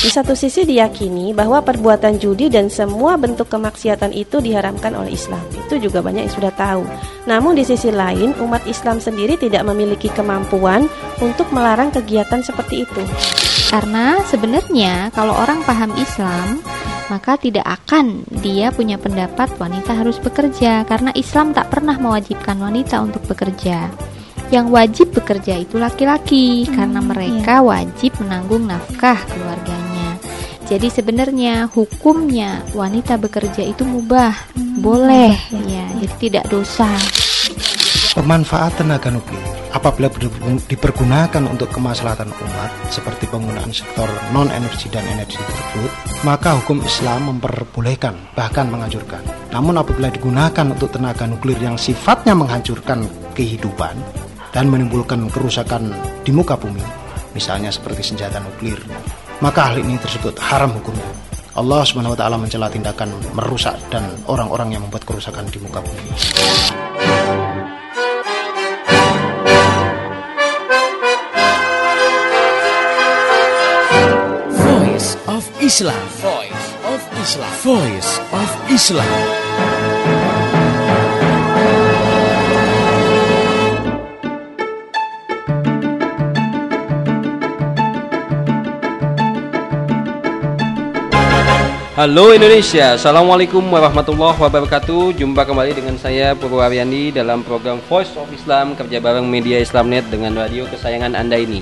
Di satu sisi diyakini bahwa perbuatan judi dan semua bentuk kemaksiatan itu diharamkan oleh Islam. Itu juga banyak yang sudah tahu. Namun di sisi lain, umat Islam sendiri tidak memiliki kemampuan untuk melarang kegiatan seperti itu. Karena sebenarnya kalau orang paham Islam, maka tidak akan dia punya pendapat wanita harus bekerja karena Islam tak pernah mewajibkan wanita untuk bekerja. Yang wajib bekerja itu laki-laki hmm, karena mereka iya. wajib menanggung nafkah keluarganya. Jadi sebenarnya hukumnya wanita bekerja itu mubah, hmm, boleh ya, jadi tidak dosa. Pemanfaatan tenaga nuklir apabila dipergunakan untuk kemaslahatan umat seperti penggunaan sektor non energi dan energi tersebut, maka hukum Islam memperbolehkan bahkan menganjurkan. Namun apabila digunakan untuk tenaga nuklir yang sifatnya menghancurkan kehidupan, dan menimbulkan kerusakan di muka bumi, misalnya seperti senjata nuklir, maka hal ini tersebut haram hukumnya. Allah Subhanahu wa taala mencela tindakan merusak dan orang-orang yang membuat kerusakan di muka bumi. Voice of Islam. Voice of Islam. Voice of Islam. Halo Indonesia, Assalamualaikum warahmatullahi wabarakatuh. Jumpa kembali dengan saya Purwaryandi dalam program Voice of Islam Kerja bareng Media Islamnet dengan radio kesayangan Anda ini.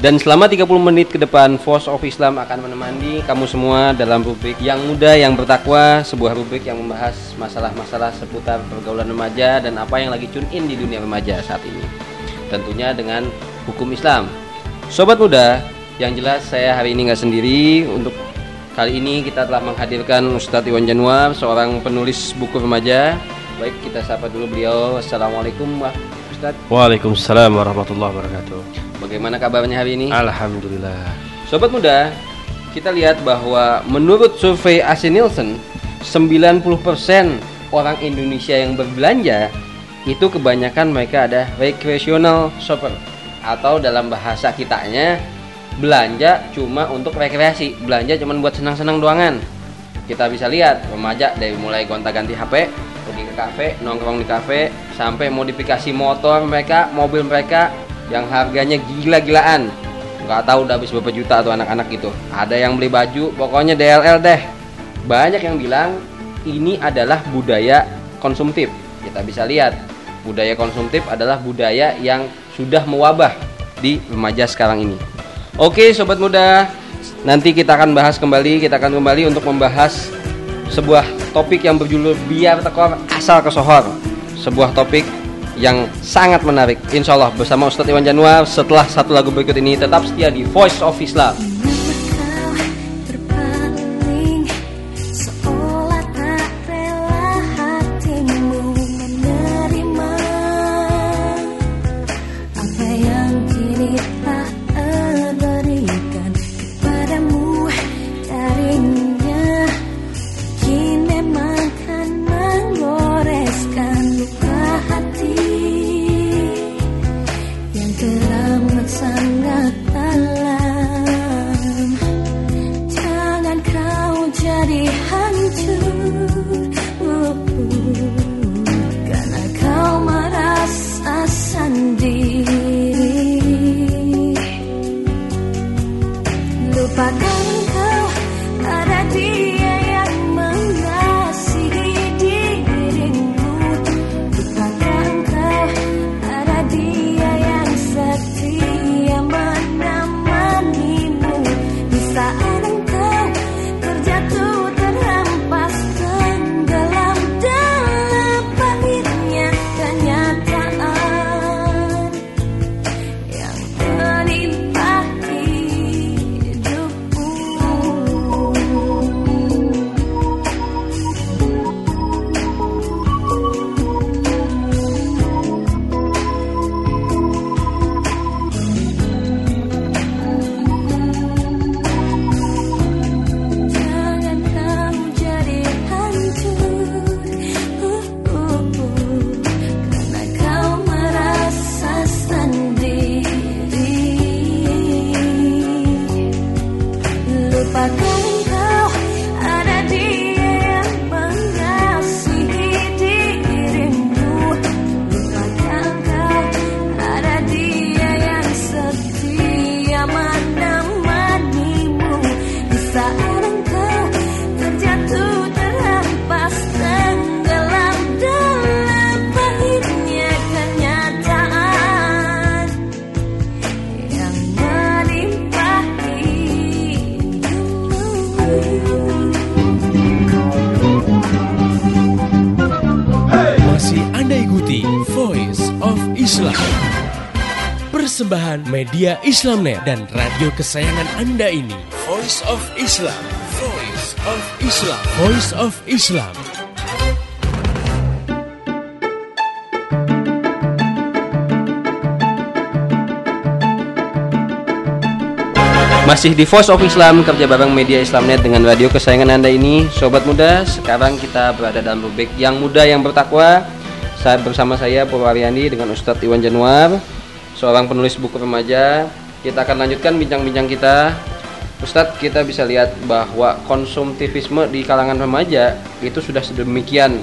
Dan selama 30 menit ke depan Voice of Islam akan menemani kamu semua dalam rubrik yang muda yang bertakwa Sebuah rubrik yang membahas masalah-masalah seputar pergaulan remaja Dan apa yang lagi tune di dunia remaja saat ini. Tentunya dengan hukum Islam. Sobat muda, yang jelas saya hari ini nggak sendiri untuk Kali ini kita telah menghadirkan Ustadz Iwan Januar, seorang penulis buku remaja. Baik, kita sapa dulu beliau. Assalamualaikum, Wah, Ustadz. Waalaikumsalam warahmatullahi wabarakatuh. Bagaimana kabarnya hari ini? Alhamdulillah. Sobat muda, kita lihat bahwa menurut survei AC Nielsen, 90% orang Indonesia yang berbelanja itu kebanyakan mereka ada recreational shopper atau dalam bahasa kitanya belanja cuma untuk rekreasi belanja cuma buat senang-senang doangan. Kita bisa lihat remaja dari mulai gonta-ganti HP pergi ke kafe nongkrong di kafe sampai modifikasi motor mereka mobil mereka yang harganya gila-gilaan. Nggak tahu udah habis berapa juta tuh anak-anak gitu ada yang beli baju pokoknya DLL deh. Banyak yang bilang ini adalah budaya konsumtif. Kita bisa lihat budaya konsumtif adalah budaya yang sudah mewabah di remaja sekarang ini Oke sobat muda, nanti kita akan bahas kembali, kita akan kembali untuk membahas sebuah topik yang berjudul biar tekor asal kesohor. Sebuah topik yang sangat menarik. Insya Allah bersama Ustadz Iwan Januar setelah satu lagu berikut ini tetap setia di Voice of Islam. Persembahan media Islamnet dan radio kesayangan Anda ini. Voice of Islam. Voice of Islam. Voice of Islam. Masih di Voice of Islam kerja bareng media Islamnet dengan radio kesayangan Anda ini Sobat muda sekarang kita berada dalam rubrik yang muda yang bertakwa Saat bersama saya Purwaryandi dengan Ustadz Iwan Januar Seorang penulis buku remaja Kita akan lanjutkan bincang-bincang kita Ustadz kita bisa lihat bahwa konsumtivisme di kalangan remaja Itu sudah sedemikian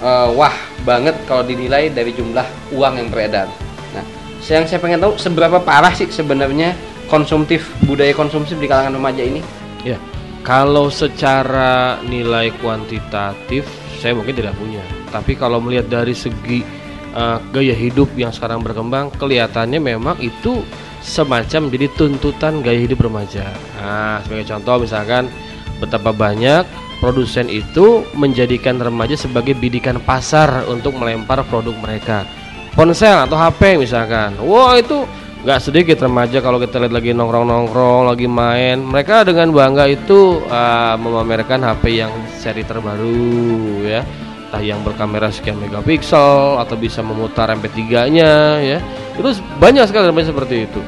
uh, wah banget kalau dinilai dari jumlah uang yang beredar Nah yang saya pengen tahu seberapa parah sih sebenarnya konsumtif budaya konsumtif di kalangan remaja ini? Ya, kalau secara nilai kuantitatif saya mungkin tidak punya. Tapi kalau melihat dari segi uh, gaya hidup yang sekarang berkembang, kelihatannya memang itu semacam jadi tuntutan gaya hidup remaja. Nah, sebagai contoh misalkan betapa banyak produsen itu menjadikan remaja sebagai bidikan pasar untuk melempar produk mereka. Ponsel atau HP misalkan. Wah, itu nggak sedikit remaja kalau kita lihat lagi nongkrong-nongkrong lagi main mereka dengan bangga itu uh, memamerkan HP yang seri terbaru ya entah yang berkamera sekian megapiksel atau bisa memutar MP3-nya ya. Itu banyak sekali remaja seperti itu.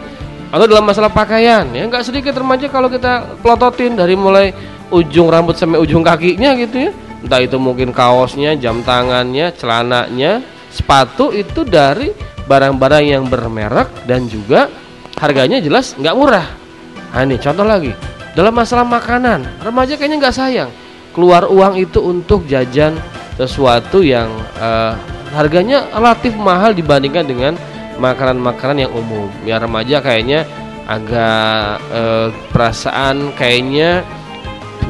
Atau dalam masalah pakaian ya. Nggak sedikit remaja kalau kita pelototin dari mulai ujung rambut sampai ujung kakinya gitu ya. Entah itu mungkin kaosnya jam tangannya celananya. Sepatu itu dari barang-barang yang bermerek dan juga harganya jelas nggak murah. Nah ini contoh lagi. Dalam masalah makanan remaja kayaknya nggak sayang. Keluar uang itu untuk jajan sesuatu yang uh, harganya relatif mahal dibandingkan dengan makanan-makanan yang umum. Ya remaja kayaknya agak uh, perasaan kayaknya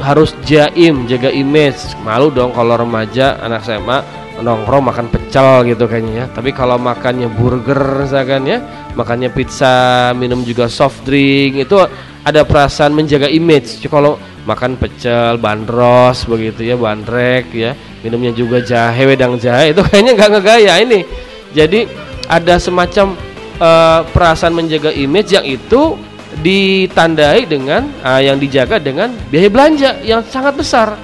harus jaim jaga image. Malu dong kalau remaja anak SMA nongkrong makan pecel gitu kayaknya ya. Tapi kalau makannya burger misalkan ya makannya pizza minum juga soft drink itu ada perasaan menjaga image. Kalau makan pecel bandros begitu ya bandrek ya. Minumnya juga jahe wedang jahe. Itu kayaknya nggak ngegaya ini. Jadi ada semacam uh, perasaan menjaga image yang itu ditandai dengan uh, yang dijaga dengan biaya belanja yang sangat besar.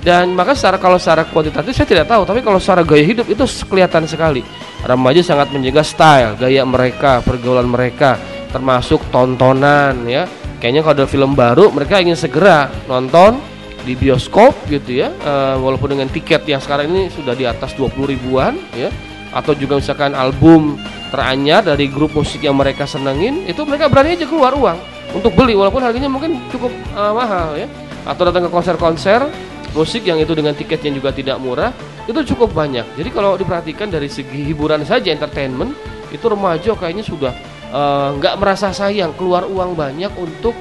Dan maka secara kalau secara kuantitatif saya tidak tahu tapi kalau secara gaya hidup itu kelihatan sekali. Remaja sangat menjaga style gaya mereka pergaulan mereka termasuk tontonan ya kayaknya kalau ada film baru mereka ingin segera nonton di bioskop gitu ya. E, walaupun dengan tiket yang sekarang ini sudah di atas 20 ribuan ya. Atau juga misalkan album teranyar dari grup musik yang mereka senengin itu mereka berani aja keluar uang untuk beli walaupun harganya mungkin cukup uh, mahal ya. Atau datang ke konser-konser musik yang itu dengan tiket yang juga tidak murah itu cukup banyak. Jadi kalau diperhatikan dari segi hiburan saja entertainment itu remaja kayaknya sudah nggak uh, merasa sayang keluar uang banyak untuk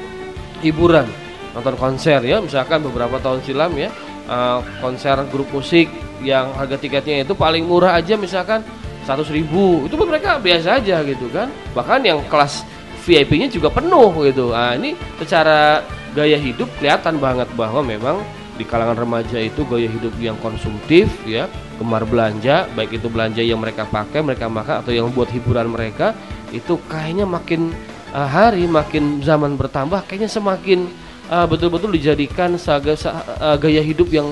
hiburan. Nonton konser ya misalkan beberapa tahun silam ya. Uh, konser grup musik yang harga tiketnya itu paling murah aja misalkan seratus ribu. Itu pun mereka biasa aja gitu kan. Bahkan yang kelas VIP-nya juga penuh gitu. Nah ini secara gaya hidup kelihatan banget bahwa memang di kalangan remaja itu gaya hidup yang konsumtif ya. Gemar belanja baik itu belanja yang mereka pakai mereka makan atau yang buat hiburan mereka itu kayaknya makin uh, hari makin zaman bertambah kayaknya semakin uh, betul-betul dijadikan saga, uh, gaya hidup yang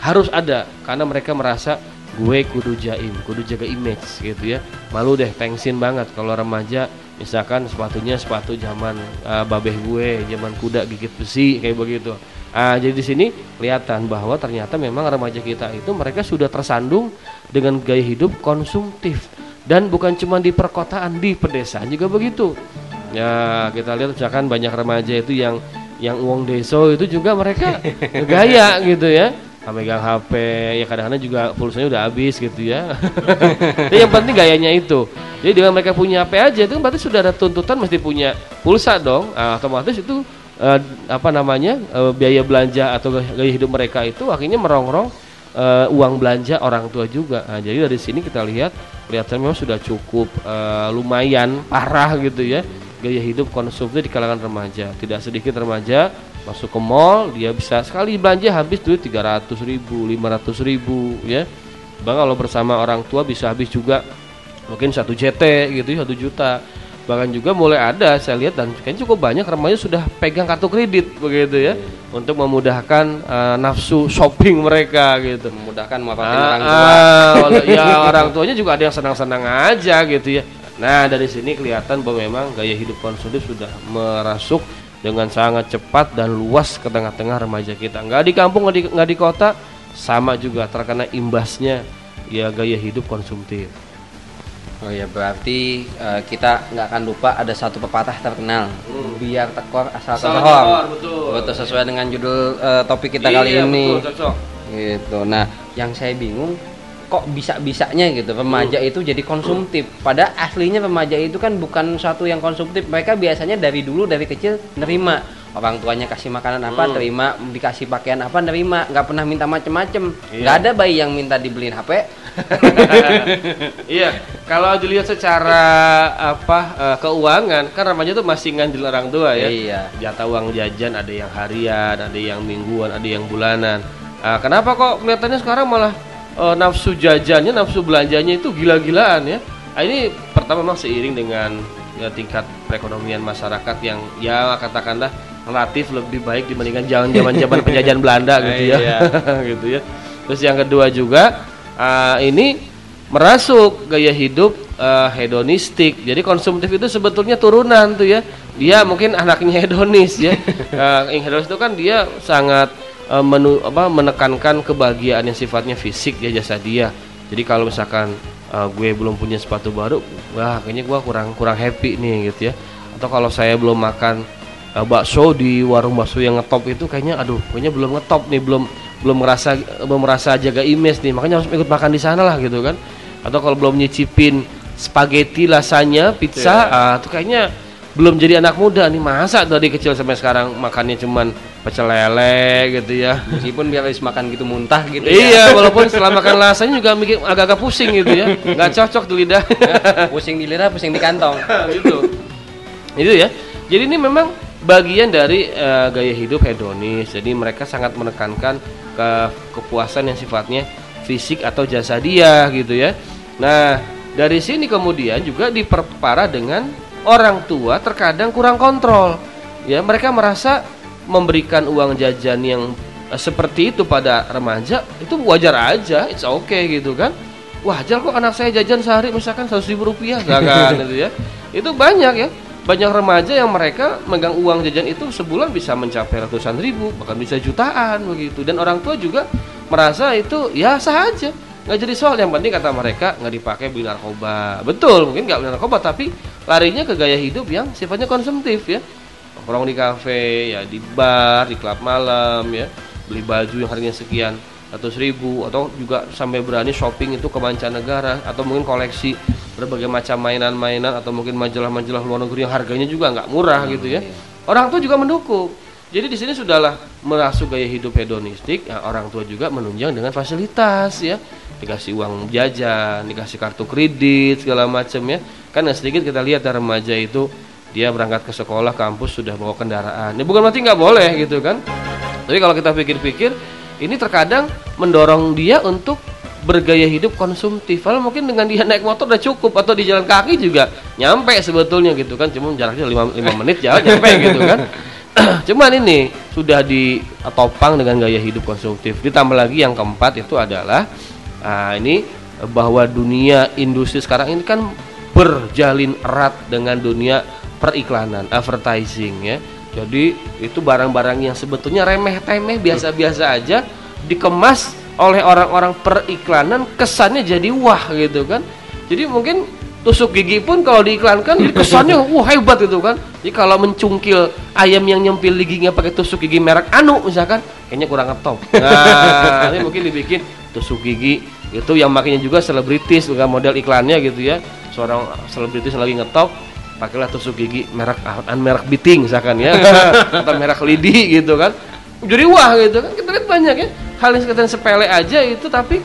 harus ada. Karena mereka merasa gue kudu jaim kudu jaga image gitu ya. Malu deh tengsin banget kalau remaja misalkan sepatunya sepatu zaman uh, babeh gue zaman kuda gigit besi kayak begitu Ah, jadi di sini kelihatan bahwa ternyata memang remaja kita itu mereka sudah tersandung dengan gaya hidup konsumtif. Dan bukan cuma di perkotaan di pedesaan juga begitu. Ya kita lihat misalkan banyak remaja itu yang yang uang deso itu juga mereka gaya gitu ya. Megang HP ya kadang-kadang juga pulsanya udah habis gitu ya. Tapi yang penting gayanya itu. Jadi dengan mereka punya HP aja itu berarti sudah ada tuntutan mesti punya pulsa dong. Nah, otomatis itu uh, apa namanya uh, biaya belanja atau gaya hidup mereka itu akhirnya merongrong uh, uang belanja orang tua juga. Nah, jadi dari sini kita lihat kelihatan memang sudah cukup uh, lumayan parah gitu ya gaya hidup konsumsi di kalangan remaja. Tidak sedikit remaja masuk ke mall dia bisa sekali belanja habis duit 300 ribu, 500 ribu ya. Bang kalau bersama orang tua bisa habis juga mungkin satu JT gitu satu juta bahkan juga mulai ada saya lihat dan kayaknya cukup banyak remaja sudah pegang kartu kredit begitu ya untuk memudahkan uh, nafsu shopping mereka gitu. Memudahkan ah, mendapatkan orang tua. ah, ya orang tuanya juga ada yang senang-senang aja gitu ya. Nah dari sini kelihatan bahwa memang gaya hidup konsumtif sudah merasuk dengan sangat cepat dan luas ke tengah-tengah remaja kita. Nggak di kampung nggak di, nggak di kota sama juga terkena imbasnya ya gaya hidup konsumtif Oh ya berarti eh, kita nggak akan lupa ada satu pepatah terkenal biar tekor asal tekor, betul. Betul sesuai dengan judul eh, topik kita kali Iya, ini. betul, cocok. Gitu. Nah, yang saya bingung kok bisa-bisanya gitu remaja itu jadi konsumtif. Pada aslinya remaja itu kan bukan suatu yang konsumtif. Mereka biasanya dari dulu dari kecil nerima orang tuanya kasih makanan apa Hmm. terima dikasih pakaian apa nerima nggak pernah minta macem-macem Iya. nggak ada bayi yang minta dibeliin HP iya, kalau dilihat secara apa eh, keuangan kan remaja tuh masih ngandel orang tua ya. Iya. Jatah uang jajan ada yang harian, ada yang mingguan, ada yang bulanan. Ah, kenapa kok kelihatannya sekarang malah eh, nafsu jajannya, nafsu belanjanya itu gila-gilaan ya? Ah, ini pertama memang seiring dengan ya, tingkat perekonomian masyarakat yang ya katakanlah relatif lebih baik dibandingkan zaman zaman zaman penjajahan Belanda gitu ya, Iya. gitu ya. Terus yang kedua juga ah, ini merasuk gaya hidup eh, hedonistik. Jadi konsumtif itu sebetulnya turunan tuh ya. Dia mungkin anaknya hedonis ya. Yang hedonis itu kan dia sangat eh, menu, apa, menekankan kebahagiaan yang sifatnya fisik ya jasa dia. Jadi kalau misalkan eh, gue belum punya sepatu baru, wah kayaknya gue kurang kurang happy nih gitu ya. Atau kalau saya belum makan eh, bakso di warung bakso yang ngetop itu kayaknya aduh kayaknya belum ngetop nih belum belum merasa belum merasa jaga image nih. Makanya harus ikut makan di sana lah gitu kan. Atau kalau belum nyicipin spaghetti lasanya pizza ah, tuh kayaknya belum jadi anak muda nih. Masa dari kecil sampai sekarang makannya cuman pecel lele gitu ya? Meskipun biar habis makan gitu muntah gitu iya walaupun setelah makan lasanya juga mikir agak-agak pusing gitu ya. Nggak cocok di lidah. Ya. pusing di lidah pusing di kantong. Gitu. Itu ya. Jadi ini memang bagian dari eh, gaya hidup hedonis. Jadi mereka sangat menekankan ke kepuasan yang sifatnya fisik atau jasa dia gitu ya. Nah dari sini kemudian juga diperparah dengan orang tua terkadang kurang kontrol. Ya mereka merasa memberikan uang jajan yang eh, seperti itu pada remaja itu wajar aja it's okay gitu kan. Wajar kok anak saya jajan sehari misalkan seratus ribu rupiah gak kan gitu ya. Itu banyak ya banyak remaja yang mereka megang uang jajan itu sebulan bisa mencapai ratusan ribu bahkan bisa jutaan begitu. Dan orang tua juga merasa itu ya sah aja. Nggak jadi soal yang penting kata mereka nggak dipakai beli narkoba. Betul mungkin nggak beli narkoba tapi larinya ke gaya hidup yang sifatnya konsumtif ya. Nongkrong di kafe ya di bar di klub malam ya. Beli baju yang harganya sekian ratus ribu atau juga sampai berani shopping itu ke mancanegara atau mungkin koleksi berbagai macam mainan-mainan atau mungkin majalah-majalah luar negeri yang harganya juga nggak murah gitu ya. Orang tua juga mendukung. Jadi di sini sudahlah merasuk gaya hidup hedonistik ya, orang tua juga menunjang dengan fasilitas ya. Dikasih uang jajan dikasih kartu kredit segala macam ya. Kan nggak sedikit kita lihat ya, remaja itu dia berangkat ke sekolah kampus sudah bawa kendaraan. Ini bukan berarti nggak boleh gitu kan. Tapi kalau kita pikir-pikir ini terkadang mendorong dia untuk bergaya hidup konsumtif. Kalau mungkin dengan dia naik motor udah cukup atau di jalan kaki juga nyampe sebetulnya gitu kan. Cuma jaraknya 5, 5 menit jalan nyampe gitu kan. Cuman ini sudah ditopang dengan gaya hidup konsumtif. Ditambah lagi yang keempat itu adalah ah, ini bahwa dunia industri sekarang ini kan berjalin erat dengan dunia periklanan, advertising ya. Jadi itu barang-barang yang sebetulnya remeh-temeh biasa-biasa aja dikemas oleh orang-orang periklanan kesannya jadi wah gitu kan. Jadi mungkin tusuk gigi pun kalau diiklankan jadi kesannya wah hebat gitu kan. Jadi kalau mencungkil ayam yang nyempil giginya pakai tusuk gigi merek Anu misalkan kayaknya kurang ngetop. Nah, ini mungkin dibikin tusuk gigi itu yang makanya juga selebritis dengan model iklannya gitu ya. Seorang selebritis lagi ngetop pakailah tusuk gigi merek an merek biting misalkan ya atau merek lidi gitu kan jadi wah gitu kan kita lihat banyak ya hal yang sekedar sepele aja itu tapi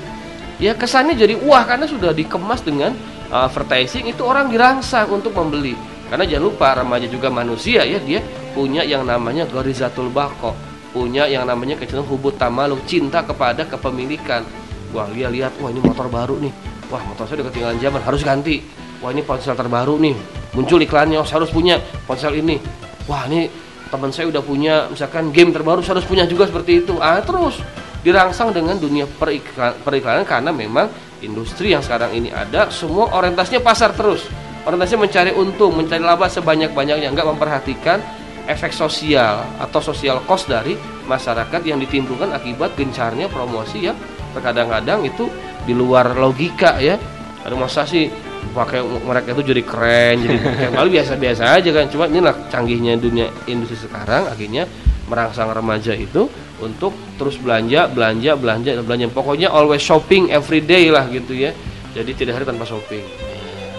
ya kesannya jadi wah karena sudah dikemas dengan uh, advertising itu orang dirangsang untuk membeli. Karena jangan lupa remaja juga manusia ya dia punya yang namanya gorizatul bako punya yang namanya kecenderungan hubut tamaluk cinta kepada kepemilikan. Wah dia lihat wah ini motor baru nih. Wah motor saya udah ketinggalan zaman harus ganti. Wah ini ponsel terbaru nih. Muncul iklannya oh, saya harus punya ponsel ini. Wah ini teman saya udah punya misalkan game terbaru saya harus punya juga seperti itu. Ah terus dirangsang dengan dunia periklan, periklanan karena memang industri yang sekarang ini ada semua orientasinya pasar terus. Orientasinya mencari untung mencari laba sebanyak-banyaknya nggak memperhatikan efek sosial atau sosial cost dari masyarakat yang ditimbulkan akibat gencarnya promosi ya terkadang-kadang itu di luar logika ya. Ada masa sih pakai mereka itu jadi keren jadi malu biasa-biasa aja kan. Cuma inilah canggihnya dunia industri sekarang akhirnya merangsang remaja itu untuk terus belanja belanja belanja belanja pokoknya always shopping every day lah gitu ya jadi tidak hari tanpa shopping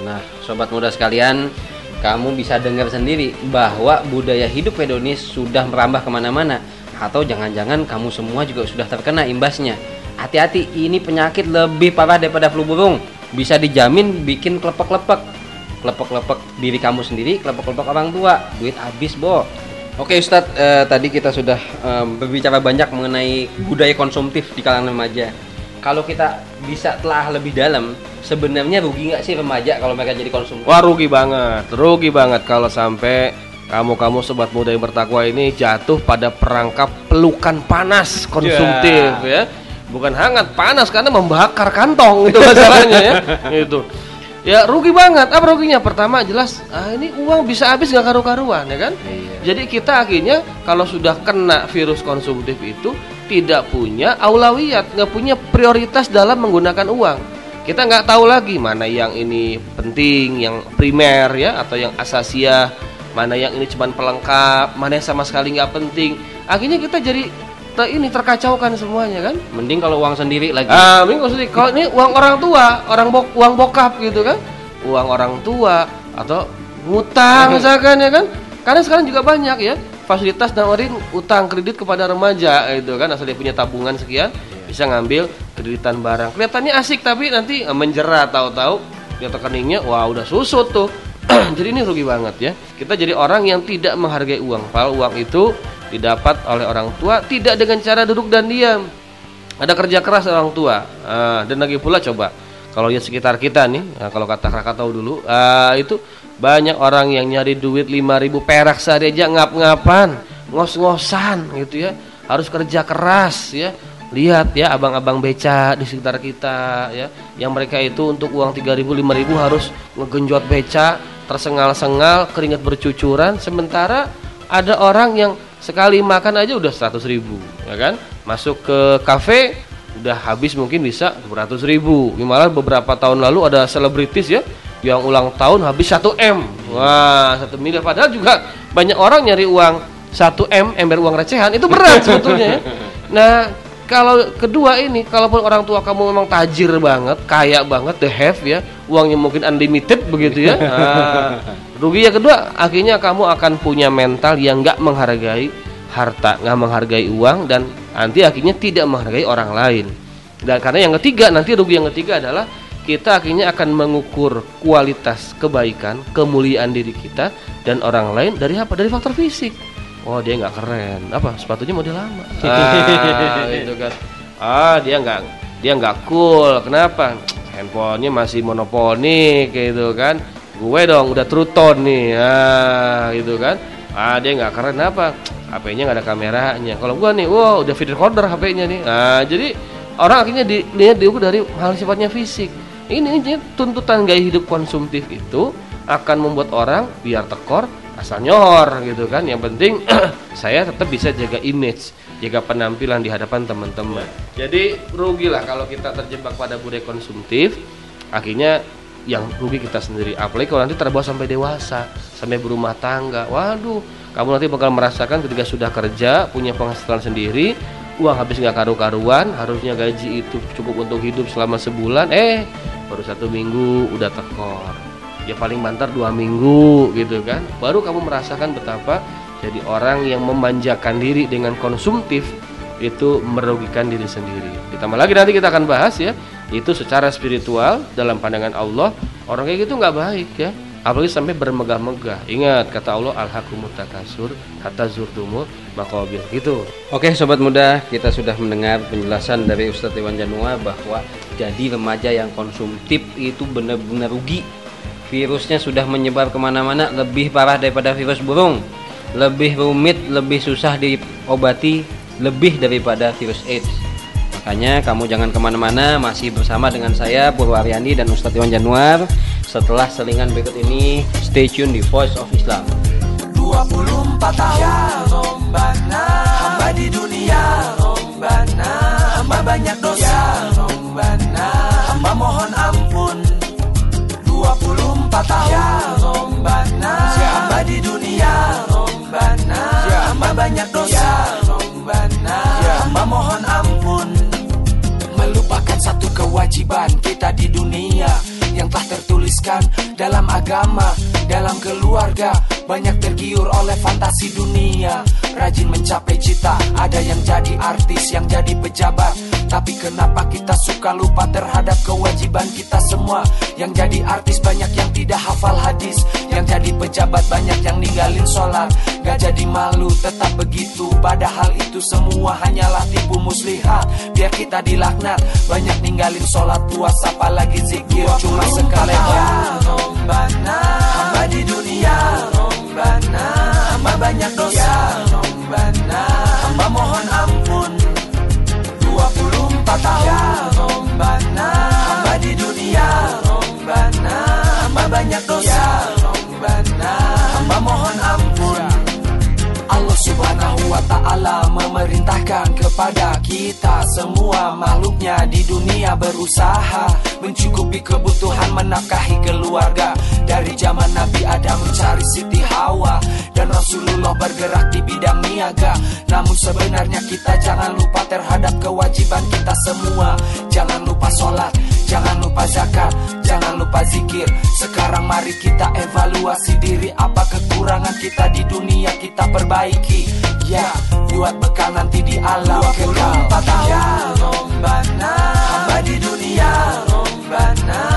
Nah, sobat muda sekalian, kamu bisa dengar sendiri bahwa budaya hidup hedonis sudah merambah ke mana-mana atau jangan-jangan kamu semua juga sudah terkena imbasnya. Hati-hati, ini penyakit lebih parah daripada flu burung. Bisa dijamin bikin klepek-klepek. Klepek-klepek diri kamu sendiri, klepek-klepek orang tua. Duit habis, Bo. Oke Ustadz, eh, tadi kita sudah eh, berbicara banyak mengenai budaya konsumtif di kalangan remaja. Kalau kita bisa telah lebih dalam, sebenarnya rugi nggak sih remaja kalau mereka jadi konsumtif? Wah rugi banget, rugi banget kalau sampai kamu-kamu sobat muda yang bertakwa ini jatuh pada perangkap pelukan panas konsumtif ya. Bukan hangat, panas karena membakar kantong itu masalahnya ya. Itu. Ya rugi banget. Apa ruginya? Pertama jelas, ah ini uang bisa habis gak karu-karuan ya kan? Jadi kita akhirnya kalau sudah kena virus konsumtif itu tidak punya aulawiyat, nggak punya prioritas dalam menggunakan uang kita nggak tahu lagi mana yang ini penting, yang primer ya atau yang asasia, mana yang ini cuma pelengkap, mana yang sama sekali nggak penting. Akhirnya kita jadi ter ini terkacaukan semuanya kan. Mending kalau uang sendiri lagi. Ah, mending kalau sendiri. Kalau ini uang orang tua, orang bok uang bokap gitu kan, uang orang tua atau ngutang misalkan ya kan. Karena sekarang juga banyak ya. Fasilitas nawarin utang kredit kepada remaja itu kan? Asal dia punya tabungan sekian bisa ngambil kreditan barang. Kelihatannya asik tapi nanti eh, menjerat tahu-tahu. Dia rekeningnya wah udah susut tuh. Jadi ini rugi banget ya. Kita jadi orang yang tidak menghargai uang. Padahal uang itu didapat oleh orang tua tidak dengan cara duduk dan diam. Ada kerja keras orang tua. Uh, dan lagi pula coba kalau lihat sekitar kita nih nah, kalau kata Krakatau dulu uh, itu banyak orang yang nyari duit 5000 perak sehari aja ngap-ngapan ngos-ngosan gitu ya. Harus kerja keras ya. Lihat ya abang-abang beca di sekitar kita ya yang mereka itu untuk uang 3000 5000 harus ngegenjot beca tersengal-sengal keringat bercucuran. Sementara ada orang yang sekali makan aja udah 100 ribu ya kan? Masuk ke kafe udah habis mungkin bisa 200 ribu. Malah beberapa tahun lalu ada selebritis ya yang ulang tahun habis 1 M. Wah satu miliar. Padahal juga banyak orang nyari uang 1 M ember uang recehan. Itu berat sebetulnya ya. nah kalau kedua ini kalaupun orang tua kamu memang tajir banget kaya banget the have ya uangnya mungkin unlimited begitu ya. Nah, rugi. Yang kedua akhirnya kamu akan punya mental yang nggak menghargai harta nggak menghargai uang dan nanti akhirnya tidak menghargai orang lain. Dan karena yang ketiga nanti rugi yang ketiga adalah kita akhirnya akan mengukur kualitas kebaikan kemuliaan diri kita dan orang lain dari apa? Dari faktor fisik. Oh dia nggak keren. Apa? Sepatunya model lama. Ah, gitu kan. Ah dia nggak dia nggak cool. Kenapa handphonenya masih monoponik gitu kan. Gue dong udah true tone nih. Ah gitu kan. Ah dia nggak keren apa? HP-nya nggak ada kameranya. Kalau gue nih wow udah video recorder HP-nya nih. Ah jadi orang akhirnya dilihat diukur dari hal sifatnya fisik. Ini, ini tuntutan gaya hidup konsumtif itu akan membuat orang biar tekor asal nyor gitu kan. Yang penting saya tetap bisa jaga image jaga penampilan di hadapan teman-teman. Jadi rugilah kalau kita terjebak pada budaya konsumtif. Akhirnya yang rugi kita sendiri. Apalagi kalau nanti terbawa sampai dewasa sampai berumah tangga. Waduh kamu nanti bakal merasakan ketika sudah kerja punya penghasilan sendiri uang habis nggak karu-karuan harusnya gaji itu cukup untuk hidup selama sebulan. Eh baru satu minggu udah tekor. Ya paling banter dua minggu gitu kan. Baru kamu merasakan betapa jadi orang yang memanjakan diri dengan konsumtif itu merugikan diri sendiri ditambah lagi nanti kita akan bahas ya itu secara spiritual dalam pandangan Allah orang kayak gitu nggak baik ya apalagi sampai bermegah-megah. Ingat kata Allah al-hakumut takasur hatta zurtumul maqabir. Gitu. Oke sobat muda, kita sudah mendengar penjelasan dari Ustadz Iwan Janua bahwa jadi remaja yang konsumtif itu benar-benar rugi. Virusnya sudah menyebar ke mana-mana lebih parah daripada virus burung. Lebih rumit, lebih susah diobati, lebih daripada virus AIDS. Makanya kamu jangan ke mana-mana, masih bersama dengan saya Purwaryandi dan Ustadz Iwan Januar. Setelah selingan berikut ini, stay tune di Voice of Islam. 24 tahun Rombana Hamba di dunia Rombana Hamba banyak dosa Rombana kewajiban kita di dunia yang telah tertuliskan dalam agama, dalam keluarga. Banyak tergiur oleh fantasi dunia, rajin mencapai cita. Ada yang jadi artis, yang jadi pejabat. Tapi kenapa kita suka lupa terhadap kewajiban kita semua? Yang jadi artis banyak yang tidak hafal hadis, yang jadi pejabat banyak yang ninggalin sholat. Gak jadi malu, tetap begitu. Padahal itu semua hanyalah tipu muslihat. Biar kita dilaknat, banyak ninggalin sholat puasa, apalagi zikir. Cuma sekali Rombana. Hamba di dunia. Rombana. Hamba banyak dosa. Rombana. Hamba mohon ampun. 24 tahun. Rombana. Hamba di dunia. Rombana. Hamba banyak dosa. Rombana. Hamba mohon ampun. Allah subhanahu wa ta'ala memerintahkan kepada kita semua makhluknya di dunia berusaha mencukupi kebutuhan menafkahi keluarga. Dari zaman Nabi Adam mencari Siti Hawa dan Rasulullah bergerak di bidang niaga. Namun sebenarnya kita jangan lupa terhadap kewajiban kita semua. Jangan lupa sholat jangan lupa zakat jangan lupa zikir. Sekarang mari kita evaluasi diri apa kekurangan kita di dunia kita perbaiki ya buat bekal nanti di alam kekal. ya Rombana hamba di dunia. Rombana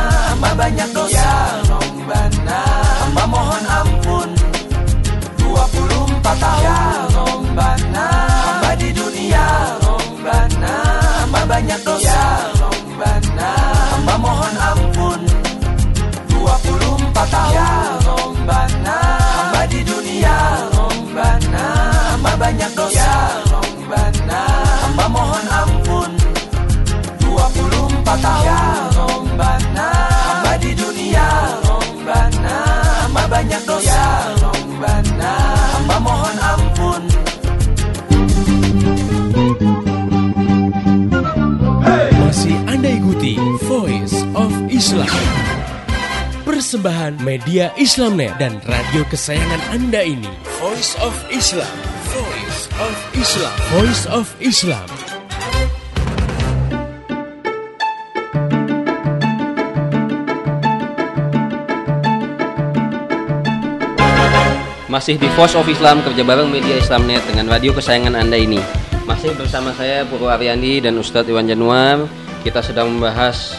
Persembahan media Islamnet dan radio kesayangan Anda ini. Voice of Islam. Voice of Islam. Voice of Islam. Masih di Voice of Islam kerja bareng media Islamnet dengan radio kesayangan Anda ini. Masih bersama saya Purwaryandi dan Ustadz Iwan Januar. Kita sedang membahas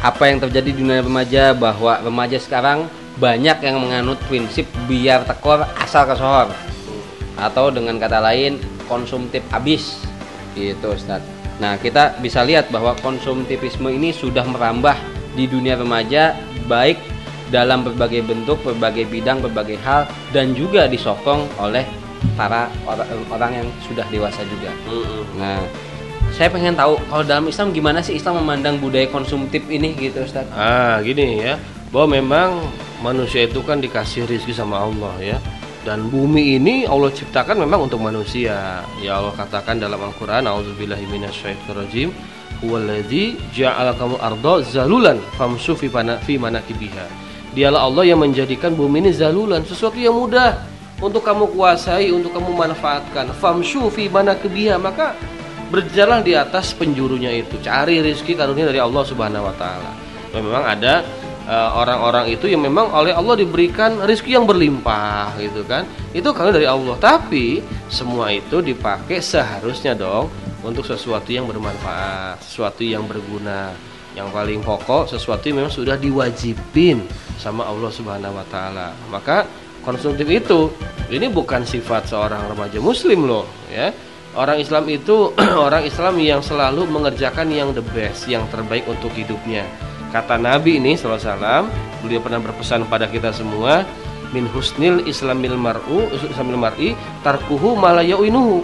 apa yang terjadi di dunia remaja bahwa remaja sekarang banyak yang menganut prinsip biar tekor asal kesohor atau dengan kata lain konsumtif abis gitu Ustadz. Nah kita bisa lihat bahwa konsumtivisme ini sudah merambah di dunia remaja baik dalam berbagai bentuk, berbagai bidang, berbagai hal dan juga disokong oleh para orang, orang yang sudah dewasa juga. Nah, saya pengen tahu kalau dalam Islam gimana sih Islam memandang budaya konsumtif ini gitu Ustaz? Ah, gini ya, bahwa memang manusia itu kan dikasih rezeki sama Allah ya. Dan bumi ini Allah ciptakan memang untuk manusia. Ya Allah katakan dalam Al-Qur'an, "A'udzubillahi minasyaitonirrajim." Huwallazi ja'alakumul arda zalulan famsu fi fi manakibiha. Dialah Allah yang menjadikan bumi ini zalulan, sesuatu yang mudah untuk kamu kuasai, untuk kamu manfaatkan. Famsu fi manakibiha, maka berjalan di atas penjurunya itu cari rezeki karunia dari Allah Subhanahu wa taala. Memang ada eh, orang-orang itu yang memang oleh Allah diberikan rezeki yang berlimpah gitu kan. Itu kalau dari Allah. Tapi semua itu dipakai seharusnya dong untuk sesuatu yang bermanfaat, sesuatu yang berguna. Yang paling pokok sesuatu yang memang sudah diwajibin sama Allah Subhanahu wa taala. Maka konsumtif itu ini bukan sifat seorang remaja muslim loh, ya. Orang Islam itu orang Islam yang selalu mengerjakan yang the best, yang terbaik untuk hidupnya. Kata Nabi ini wasallam, beliau pernah berpesan pada kita semua, min husnil islamil mar'u islamil mar'i tarkuhu malayauinuhu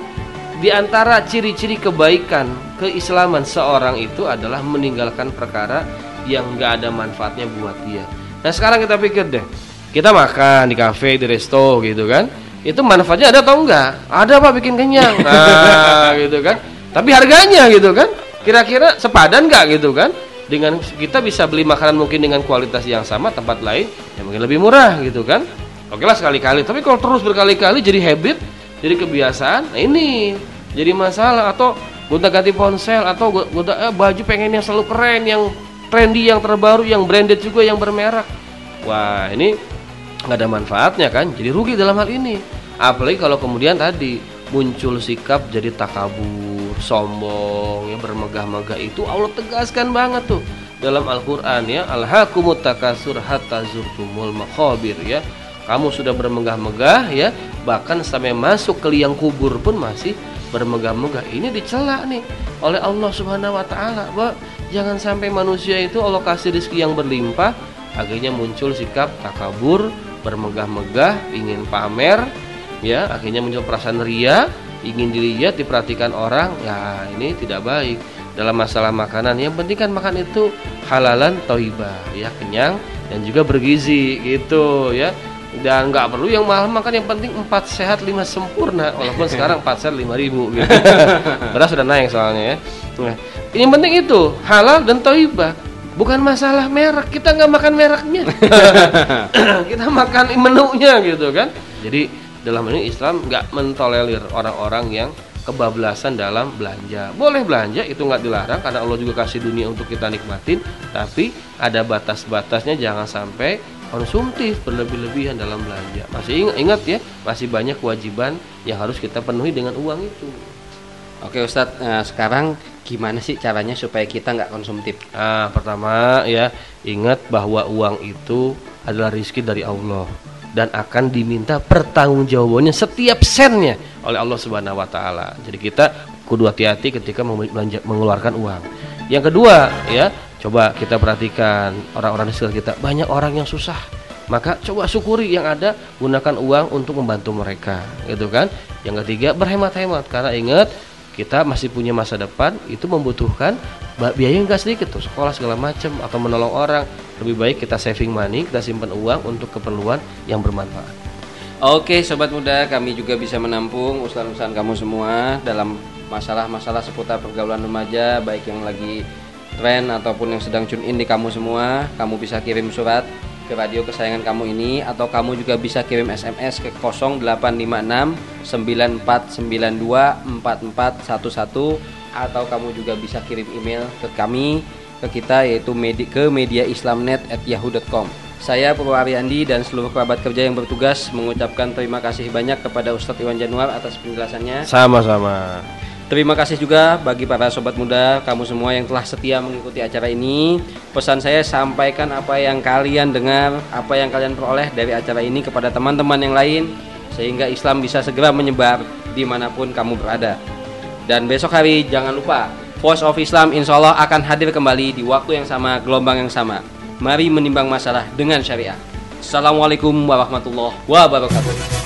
di antara ciri-ciri kebaikan keislaman seorang itu adalah meninggalkan perkara yang nggak ada manfaatnya buat dia. Nah sekarang kita pikir deh, kita makan di kafe, di resto gitu kan, itu manfaatnya ada atau enggak? Ada pak bikin kenyang, nah gitu kan. Tapi harganya gitu kan, kira-kira sepadan nggak gitu kan? Dengan kita bisa beli makanan mungkin dengan kualitas yang sama tempat lain, yang mungkin lebih murah gitu kan. Oke lah sekali-kali, tapi kalau terus berkali-kali jadi habit, jadi kebiasaan nah ini jadi masalah atau gonta ganti ponsel atau gonta eh, baju pengen yang selalu keren yang trendy yang terbaru yang branded juga yang bermerek wah ini nggak ada manfaatnya kan? Jadi rugi dalam hal ini. Apalagi kalau kemudian tadi muncul sikap jadi takabur sombong ya bermegah-megah itu Allah tegaskan banget tuh dalam Al-Qur'an ya. Alhaqumut takasur hatta zurtumul makhabir ya. Kamu sudah bermegah-megah ya. Bahkan sampai masuk ke liang kubur pun masih bermegah-megah. Ini dicela nih oleh Allah Subhanahu wa taala bahwa jangan sampai manusia itu Allah kasih rezeki yang berlimpah akhirnya muncul sikap takabur bermegah-megah ingin pamer ya akhirnya muncul perasaan ria ingin dilihat diperhatikan orang ya ini tidak baik. Dalam masalah makanan yang penting kan makan itu halalan toibah ya kenyang dan juga bergizi gitu ya. Dan nggak perlu yang mahal makan yang penting empat sehat lima sempurna. Walaupun sekarang empat sehat lima ribu gitu. Beras sudah naik soalnya ya. Nah, yang penting itu halal dan toibah bukan masalah merek kita nggak makan mereknya kita makan menunya gitu kan jadi dalam ini Islam nggak mentolerir orang-orang yang kebablasan dalam belanja. Boleh belanja itu nggak dilarang karena Allah juga kasih dunia untuk kita nikmatin, tapi ada batas-batasnya jangan sampai konsumtif berlebih-lebihan dalam belanja. Masih ingat, ya, masih banyak kewajiban yang harus kita penuhi dengan uang itu. Oke Ustadz, nah, sekarang gimana sih caranya supaya kita nggak konsumtif? Nah, pertama ya, ingat bahwa uang itu adalah rizki dari Allah dan akan diminta pertanggungjawabannya setiap sennya oleh Allah Subhanahu wa taala. Jadi kita kudu hati-hati ketika mengeluarkan uang. Yang kedua, ya, Coba kita perhatikan orang-orang di sekitar kita, banyak orang yang susah. Maka coba syukuri yang ada, gunakan uang untuk membantu mereka, gitu kan? Yang ketiga, berhemat-hemat karena ingat kita masih punya masa depan itu membutuhkan biaya yang gak sedikit tuh sekolah segala macam atau menolong orang. Lebih baik kita saving money kita simpan uang untuk keperluan yang bermanfaat. Oke sobat muda kami juga bisa menampung usulan-usulan kamu semua dalam masalah-masalah seputar pergaulan remaja baik yang lagi tren ataupun yang sedang tune in di kamu semua, kamu bisa kirim surat ke radio kesayangan kamu ini atau kamu juga bisa kirim SMS ke 0856 9492 4411 atau kamu juga bisa kirim email ke kami ke kita yaitu medi ke mediaislamnet@yahoo.com. Saya Purwariandi dan seluruh kerabat kerja yang bertugas mengucapkan terima kasih banyak kepada Ustadz Iwan Januar atas penjelasannya. Sama-sama. Terima kasih juga bagi para sobat muda, kamu semua yang telah setia mengikuti acara ini. Pesan saya sampaikan apa yang kalian dengar, apa yang kalian peroleh dari acara ini kepada teman-teman yang lain, sehingga Islam bisa segera menyebar di mana pun kamu berada. Dan besok hari jangan lupa, Voice of Islam insya Allah akan hadir kembali di waktu yang sama, gelombang yang sama. Mari menimbang masalah dengan syariah. Assalamualaikum warahmatullahi wabarakatuh.